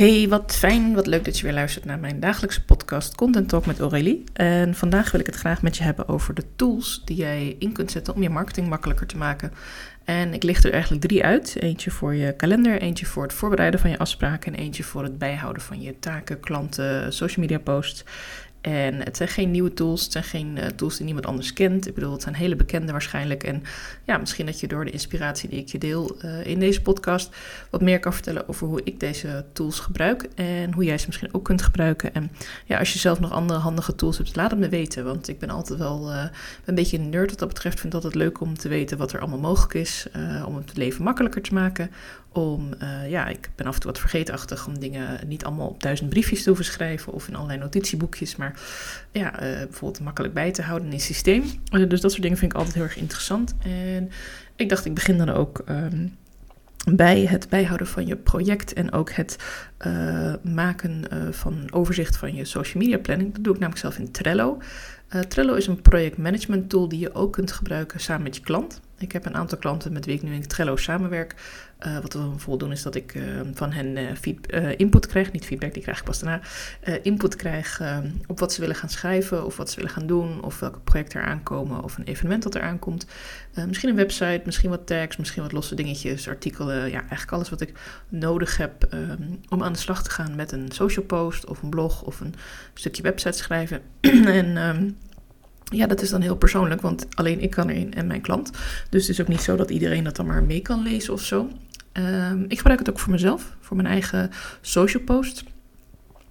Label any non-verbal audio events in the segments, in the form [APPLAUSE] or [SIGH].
Hey, wat fijn, wat leuk dat je weer luistert naar mijn dagelijkse podcast Content Talk met Aurélie. En vandaag wil ik het graag met je hebben over de tools die jij in kunt zetten om je marketing makkelijker te maken. En ik licht er eigenlijk drie uit. Eentje voor je kalender, eentje voor het voorbereiden van je afspraken en eentje voor het bijhouden van je taken, klanten, social media posts. En het zijn geen nieuwe tools, het zijn geen uh, tools die niemand anders kent. Ik bedoel, het zijn hele bekende waarschijnlijk. En ja, misschien dat je door de inspiratie die ik je deel uh, in deze podcast wat meer kan vertellen over hoe ik deze tools gebruik en hoe jij ze misschien ook kunt gebruiken. En ja, als je zelf nog andere handige tools hebt, laat het me weten. Want ik ben altijd wel uh, een beetje een nerd wat dat betreft. Vind het altijd leuk om te weten wat er allemaal mogelijk is, om het leven makkelijker te maken. Om, ja, ik ben af en toe wat vergeetachtig om dingen niet allemaal op duizend briefjes te hoeven schrijven of in allerlei notitieboekjes, maar ja, uh, bijvoorbeeld makkelijk bij te houden in een systeem. Uh, dus dat soort dingen vind ik altijd heel erg interessant. En ik dacht, ik begin dan ook um, bij het bijhouden van je project en ook het uh, maken van overzicht van je social media planning. Dat doe ik namelijk zelf in Trello. Trello is een projectmanagement tool die je ook kunt gebruiken samen met je klant. Ik heb een aantal klanten met wie ik nu in Trello samenwerk. Uh, wat we bijvoorbeeld doen is dat ik uh, van hen uh, feed, input krijg, niet feedback, die krijg ik pas daarna, input krijg op wat ze willen gaan schrijven of wat ze willen gaan doen of welke projecten er aankomen of een evenement dat er aankomt. misschien een website, misschien wat tags, misschien wat losse dingetjes, artikelen, ja eigenlijk alles wat ik nodig heb um, om aan de slag te gaan met een social post of een blog of een stukje website schrijven. [CLEARS THROAT] en um, ja, dat is dan heel persoonlijk, want alleen ik kan erin en mijn klant. Dus het is ook niet zo dat iedereen dat dan maar mee kan lezen of zo. Um, ik gebruik het ook voor mezelf, voor mijn eigen social post.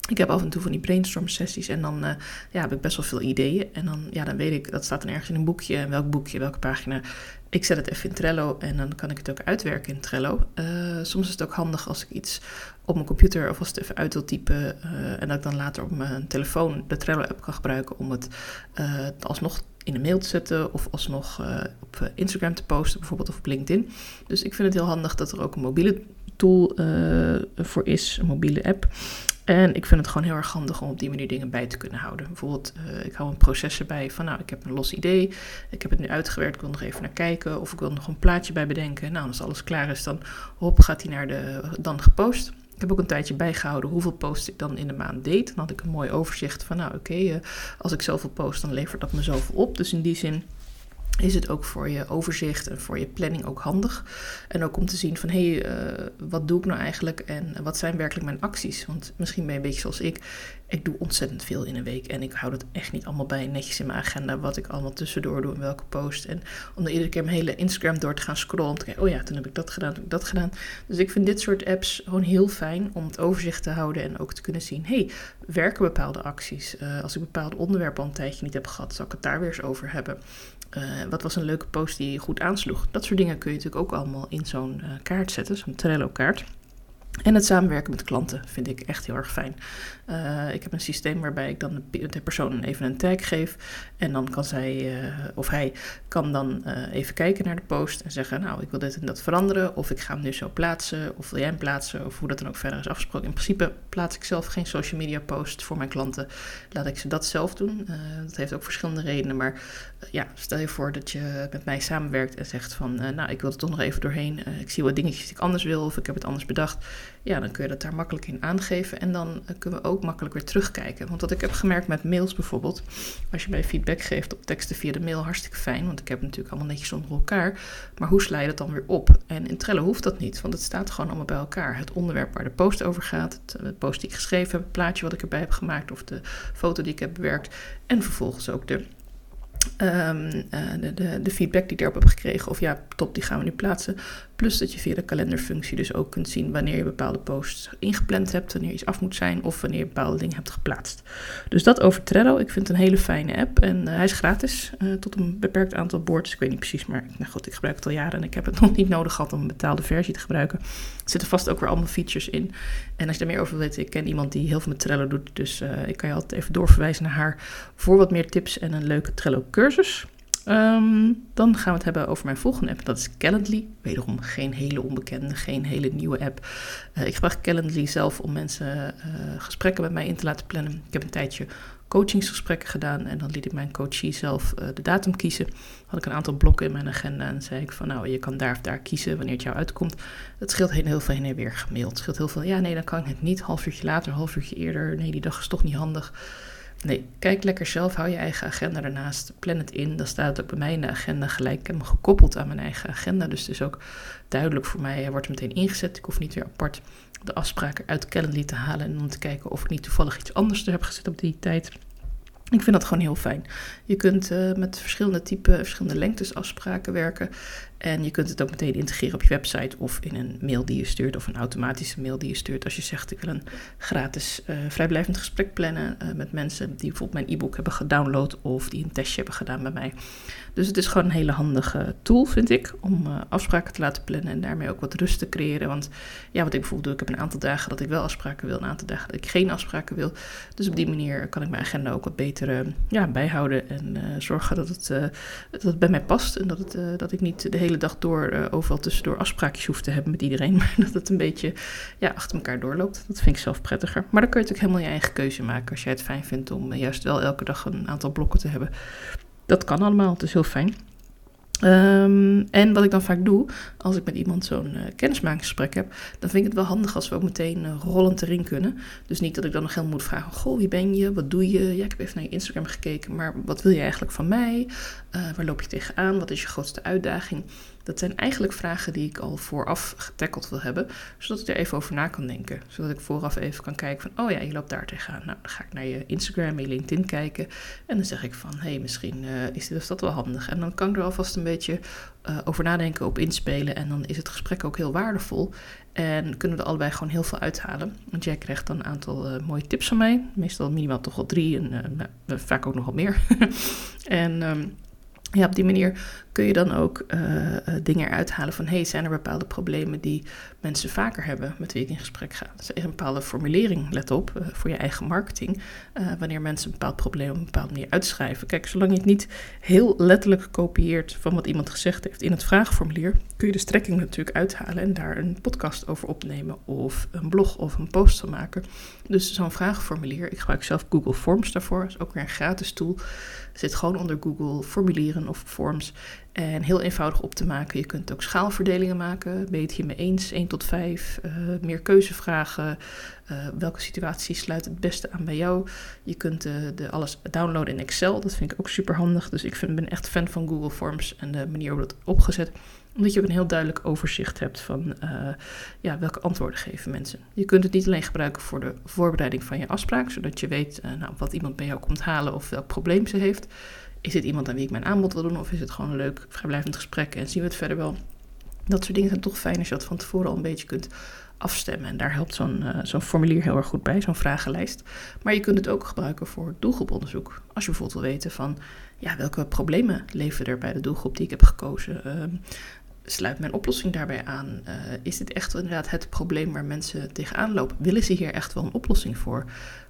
Ik heb af en toe van die brainstorm sessies en dan uh, ja, heb ik best wel veel ideeën. En dan, ja, dan weet ik, dat staat dan ergens in een boekje. En welk boekje, welke pagina. Ik zet het even in Trello en dan kan ik het ook uitwerken in Trello. Uh, soms is het ook handig als ik iets op mijn computer of als het even uit wil typen. Uh, en dat ik dan later op mijn telefoon de Trello-app kan gebruiken om het alsnog in een mail te zetten of alsnog op Instagram te posten, bijvoorbeeld of op LinkedIn. Dus ik vind het heel handig dat er ook een mobiele tool voor is, een mobiele app. En ik vind het gewoon heel erg handig om op die manier dingen bij te kunnen houden. Bijvoorbeeld, uh, ik hou een proces erbij van, nou, ik heb een los idee, ik heb het nu uitgewerkt, ik wil nog even naar kijken, of ik wil nog een plaatje bij bedenken. Nou, als alles klaar is, dan hop, gaat hij naar de, dan gepost. Ik heb ook een tijdje bijgehouden hoeveel posts ik dan in de maand deed. Dan had ik een mooi overzicht van, nou, oké, uh, als ik zoveel post, dan levert dat me zoveel op. Dus in die zin is het ook voor je overzicht en voor je planning ook handig. En ook om te zien van hé, hey, uh, wat doe ik nou eigenlijk en wat zijn werkelijk mijn acties? Want misschien ben je een beetje zoals ik. Ik doe ontzettend veel in een week en ik hou dat echt niet allemaal bij netjes in mijn agenda wat ik allemaal tussendoor doe en welke post. En om dan iedere keer mijn hele Instagram door te gaan scrollen om te kijken, oh ja, toen heb ik dat gedaan, toen heb ik dat gedaan. Dus ik vind dit soort apps gewoon heel fijn om het overzicht te houden en ook te kunnen zien, hé, hey, werken bepaalde acties? Uh, als ik bepaalde onderwerpen al een tijdje niet heb gehad, zal ik het daar weer eens over hebben. Uh, wat was een leuke post die goed aansloeg? Dat soort dingen kun je natuurlijk ook allemaal in zo'n uh, kaart zetten, zo'n Trello-kaart. En het samenwerken met klanten vind ik echt heel erg fijn. Uh, ik heb een systeem waarbij ik dan de persoon even een tag geef. En dan kan zij uh, of hij kan dan uh, even kijken naar de post en zeggen: Nou, ik wil dit en dat veranderen. Of ik ga hem nu zo plaatsen. Of wil jij hem plaatsen? Of hoe dat dan ook verder is afgesproken. In principe plaats ik zelf geen social media post voor mijn klanten. Laat ik ze dat zelf doen. dat heeft ook verschillende redenen. Maar ja, stel je voor dat je met mij samenwerkt en zegt: van Nou, ik wil er toch nog even doorheen. ik zie wat dingetjes die ik anders wil. Of ik heb het anders bedacht ja, dan kun je dat daar makkelijk in aangeven. En dan kunnen we ook makkelijk weer terugkijken. Want wat ik heb gemerkt met mails bijvoorbeeld, als je mij feedback geeft op teksten via de mail, hartstikke fijn, want ik heb het natuurlijk allemaal netjes onder elkaar. Maar hoe sla je dat dan weer op? En in Trello hoeft dat niet, want het staat gewoon allemaal bij elkaar. Het onderwerp waar de post over gaat, het, post die ik geschreven heb, het plaatje wat ik erbij heb gemaakt of de foto die ik heb bewerkt. En vervolgens ook de uh, de, de, de, feedback die ik daarop heb gekregen. Of ja, top, die gaan we nu plaatsen. Plus dat je via de kalenderfunctie dus ook kunt zien wanneer je bepaalde posts ingepland hebt, wanneer iets af moet zijn of wanneer je bepaalde dingen hebt geplaatst. Dus dat over Trello. Ik vind het een hele fijne app en uh, hij is gratis uh, tot een beperkt aantal boards. Ik weet niet precies, maar nou goed, ik gebruik het al jaren en ik heb het [LAUGHS] nog niet nodig gehad om een betaalde versie te gebruiken. Er zitten vast ook weer allemaal features in. En als je er meer over wil weten, ik ken iemand die heel veel met Trello doet, dus ik kan je altijd even doorverwijzen naar haar voor wat meer tips en een leuke Trello cursus. Ehm, dan gaan we het hebben over mijn volgende app. Dat is Calendly. Wederom geen hele onbekende, geen hele nieuwe app. Uh, ik gebruik Calendly zelf om mensen gesprekken met mij in te laten plannen. Ik heb een tijdje coachingsgesprekken gedaan. En dan liet ik mijn coachie zelf uh, de datum kiezen. Had ik een aantal blokken in mijn agenda en zei ik van nou, je kan daar of daar kiezen wanneer het jou uitkomt. Het scheelt heel veel heen en weer gemaild. Het scheelt heel veel, ja nee, dan kan ik het niet. Half uurtje later, half uurtje eerder. Nee, die dag is toch niet handig. Nee, kijk lekker zelf, hou je eigen agenda ernaast, plan het in. Dan staat het ook bij mij in de agenda gelijk. Ik gekoppeld aan mijn eigen agenda, dus het is ook duidelijk voor mij. Hij wordt meteen ingezet. Ik hoef niet weer apart de afspraken uit Calendly te halen en om te kijken of ik niet toevallig iets anders er heb gezet op die tijd. Ik vind dat gewoon heel fijn. Je kunt uh, met verschillende typen, verschillende lengtes afspraken werken. En je kunt het ook meteen integreren op je website of in een mail die je stuurt of een automatische mail die je stuurt. Als je zegt ik wil een gratis uh, vrijblijvend gesprek plannen uh, met mensen die bijvoorbeeld mijn e-book hebben gedownload of die een testje hebben gedaan bij mij. Dus het is gewoon een hele handige tool vind ik om uh, afspraken te laten plannen en daarmee ook wat rust te creëren. Want ja, wat ik bijvoorbeeld doe, ik heb een aantal dagen dat ik wel afspraken wil, een aantal dagen dat ik geen afspraken wil. Dus op die manier kan ik mijn agenda ook wat beter ja, bijhouden en zorgen dat het, dat bij mij past en dat, het, dat ik niet de hele hele dag door uh, overal tussendoor afspraakjes hoeft te hebben met iedereen. [LAUGHS] Maar dat het een beetje ja, achter elkaar doorloopt. Dat vind ik zelf prettiger. Maar dan kun je natuurlijk helemaal je eigen keuze maken. Als jij het fijn vindt om uh, juist wel elke dag een aantal blokken te hebben. Dat kan allemaal. Het is heel fijn. Um, en wat ik dan vaak doe, als ik met iemand zo'n uh, kennismakingsgesprek heb, dan vind ik het wel handig als we ook meteen uh, rollend erin kunnen. Dus niet dat ik dan nog helemaal moet vragen: Goh, wie ben je? Wat doe je? Ja, ik heb even naar je Instagram gekeken, maar wat wil je eigenlijk van mij? Uh, waar loop je tegenaan? Wat is je grootste uitdaging? Dat zijn eigenlijk vragen die ik al vooraf getackeld wil hebben, zodat ik er even over na kan denken. Zodat ik vooraf even kan kijken van, oh ja, je loopt daar tegenaan. Nou, dan ga ik naar je Instagram, je LinkedIn kijken en dan zeg ik van, hé, hey, misschien uh, is dit of dat wel handig. En dan kan ik er alvast een beetje uh, over nadenken, op inspelen en dan is het gesprek ook heel waardevol. En kunnen we er allebei gewoon heel veel uithalen. Want jij krijgt dan een aantal uh, mooie tips van mij. Meestal minimaal toch wel drie en nou, vaak ook nog wel meer. [LAUGHS] en... Um, ja, op die manier kun je dan ook uh, dingen eruit halen van... hey, zijn er bepaalde problemen die mensen vaker hebben met wie ik in gesprek ga? Is een bepaalde formulering, let op, uh, voor je eigen marketing. wanneer mensen een bepaald probleem op een bepaalde manier uitschrijven. Kijk, zolang je het niet heel letterlijk kopieert van wat iemand gezegd heeft in het vraagformulier... kun je de strekking natuurlijk uithalen en daar een podcast over opnemen... of een blog of een post van maken. Dus zo'n vraagformulier, ik gebruik zelf Google Forms daarvoor. Is ook weer een gratis tool. Zit gewoon onder Google formulieren of forms. En heel eenvoudig op te maken. Je kunt ook schaalverdelingen maken. Ben je het hiermee eens? 1 tot 5. Uh, eh, meer keuzevragen. Uh, welke situatie sluit het beste aan bij jou? Je kunt uh, de alles downloaden in Excel. Dat vind ik ook super handig. Dus ik vind, ben echt fan van Google Forms en de manier waarop dat opgezet omdat je ook een heel duidelijk overzicht hebt van uh, ja, welke antwoorden geven mensen. Je kunt het niet alleen gebruiken voor de voorbereiding van je afspraak, zodat je weet uh, nou, wat iemand bij jou komt halen of welk probleem ze heeft. Is het iemand aan wie ik mijn aanbod wil doen of is het gewoon een leuk vrijblijvend gesprek en zien we het verder wel? Dat soort dingen zijn toch fijn als je dat van tevoren al een beetje kunt afstemmen. En daar helpt zo'n zo'n formulier heel erg goed bij, zo'n vragenlijst. Maar je kunt het ook gebruiken voor doelgroeponderzoek. Als je bijvoorbeeld wil weten van ja, welke problemen leven er bij de doelgroep die ik heb gekozen. Uh, sluit mijn oplossing daarbij aan? Uh, is dit echt inderdaad het probleem waar mensen tegenaan lopen? Willen ze hier echt wel een oplossing voor?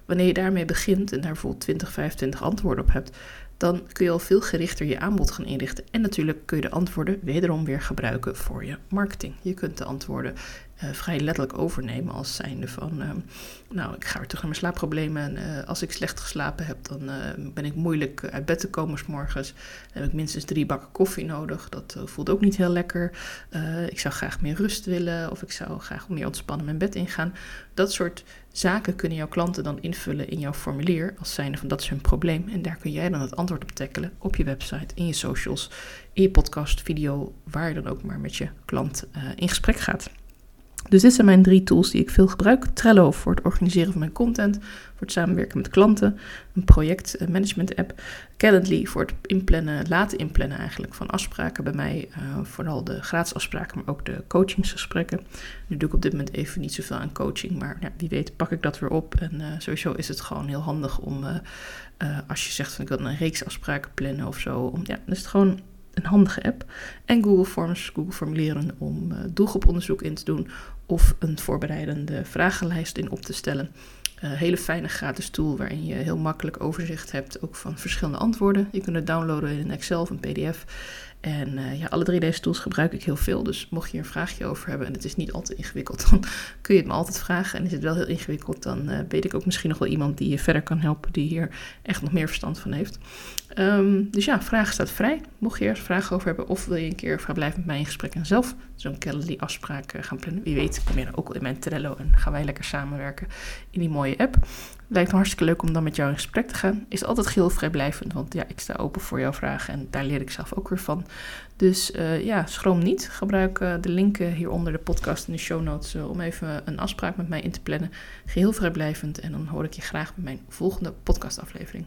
Wanneer je daarmee begint en daar bijvoorbeeld 20, 25 antwoorden op hebt, dan kun je al veel gerichter je aanbod gaan inrichten. En natuurlijk kun je de antwoorden wederom weer gebruiken voor je marketing. Je kunt de antwoorden uh, vrij letterlijk overnemen als zijnde van, uh, nou, ik ga weer terug naar mijn slaapproblemen. En uh, als ik slecht geslapen heb, dan ben ik moeilijk uit bed te komen s morgens. Dan heb ik minstens drie bakken koffie nodig. Dat voelt ook niet heel lekker. ik zou graag meer rust willen of ik zou graag meer ontspannen mijn bed ingaan. Dat soort zaken kunnen jouw klanten dan invullen in jouw formulier als zijnde van dat is hun probleem. En daar kun jij dan het antwoord op tackelen op je website, in je socials, in je podcast, video, waar je dan ook maar met je klant in gesprek gaat. Dus dit zijn mijn drie tools die ik veel gebruik. Trello voor het organiseren van mijn content, voor het samenwerken met klanten, een projectmanagement app. Calendly voor het inplannen, laten inplannen eigenlijk van afspraken bij mij. Uh, vooral de gratis afspraken, maar ook de coachingsgesprekken. Nu doe ik op dit moment even niet zoveel aan coaching, maar ja, wie weet pak ik dat weer op. En uh, sowieso is het gewoon heel handig om, als je zegt van ik wil een reeks afspraken plannen of zo. Om, ja, dan is het gewoon een handige app. En Google Forms, Google Formulieren om uh, doelgroeponderzoek in te doen of een voorbereidende vragenlijst in op te stellen. Een hele fijne gratis tool waarin je heel makkelijk overzicht hebt ook van verschillende antwoorden. Je kunt het downloaden in een Excel of een PDF. En uh, ja, alle drie deze tools gebruik ik heel veel. Dus mocht je een vraagje over hebben en het is niet altijd ingewikkeld, [LAUGHS] dan kun je het me altijd vragen. En is het wel heel ingewikkeld, dan weet ik ook misschien nog wel iemand die je verder kan helpen, die hier echt nog meer verstand van heeft. Um, dus ja, vragen staat vrij. Mocht je ergens vragen over hebben, of wil je een keer blijven met mij in gesprek en zelf zo'n Calendly-afspraak uh, gaan plannen. Wie weet, kom je dan ook al in mijn Trello en gaan wij lekker samenwerken in die mooie app. Lijkt me hartstikke leuk om dan met jou in gesprek te gaan. Is altijd geheel vrijblijvend, want ja, ik sta open voor jouw vragen en daar leer ik zelf ook weer van. Dus uh, ja, schroom niet. Gebruik uh, de linken hieronder de podcast in de show notes om even een afspraak met mij in te plannen. Geheel vrijblijvend en dan hoor ik je graag bij mijn volgende podcastaflevering.